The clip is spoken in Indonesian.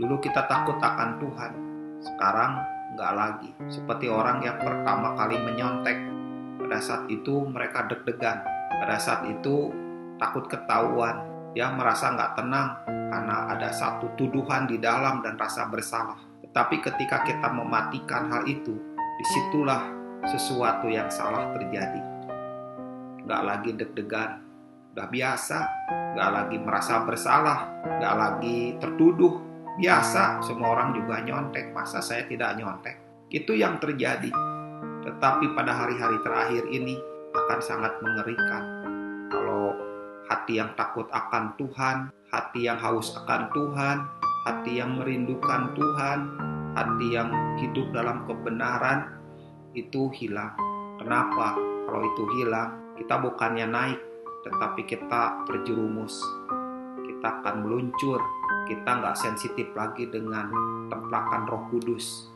Dulu kita takut akan Tuhan, sekarang nggak lagi. Seperti orang yang pertama kali menyontek, pada saat itu mereka deg-degan. Pada saat itu takut ketahuan, dia merasa nggak tenang karena ada satu tuduhan di dalam dan rasa bersalah. Tetapi ketika kita mematikan hal itu, di situlah sesuatu yang salah terjadi. Nggak lagi deg-degan, udah biasa, nggak lagi merasa bersalah, nggak lagi tertuduh, biasa semua orang juga nyontek masa saya tidak nyontek? Itu yang terjadi. Tetapi pada hari-hari terakhir ini akan sangat mengerikan. Kalau hati yang takut akan Tuhan hati yang haus akan Tuhan hati yang merindukan Tuhan hati yang hidup dalam kebenaran itu hilang. Kenapa kalau itu hilang? Kita bukannya naik tetapi kita terjerumus kita akan meluncur. Kita nggak sensitif lagi dengan templakan roh kudus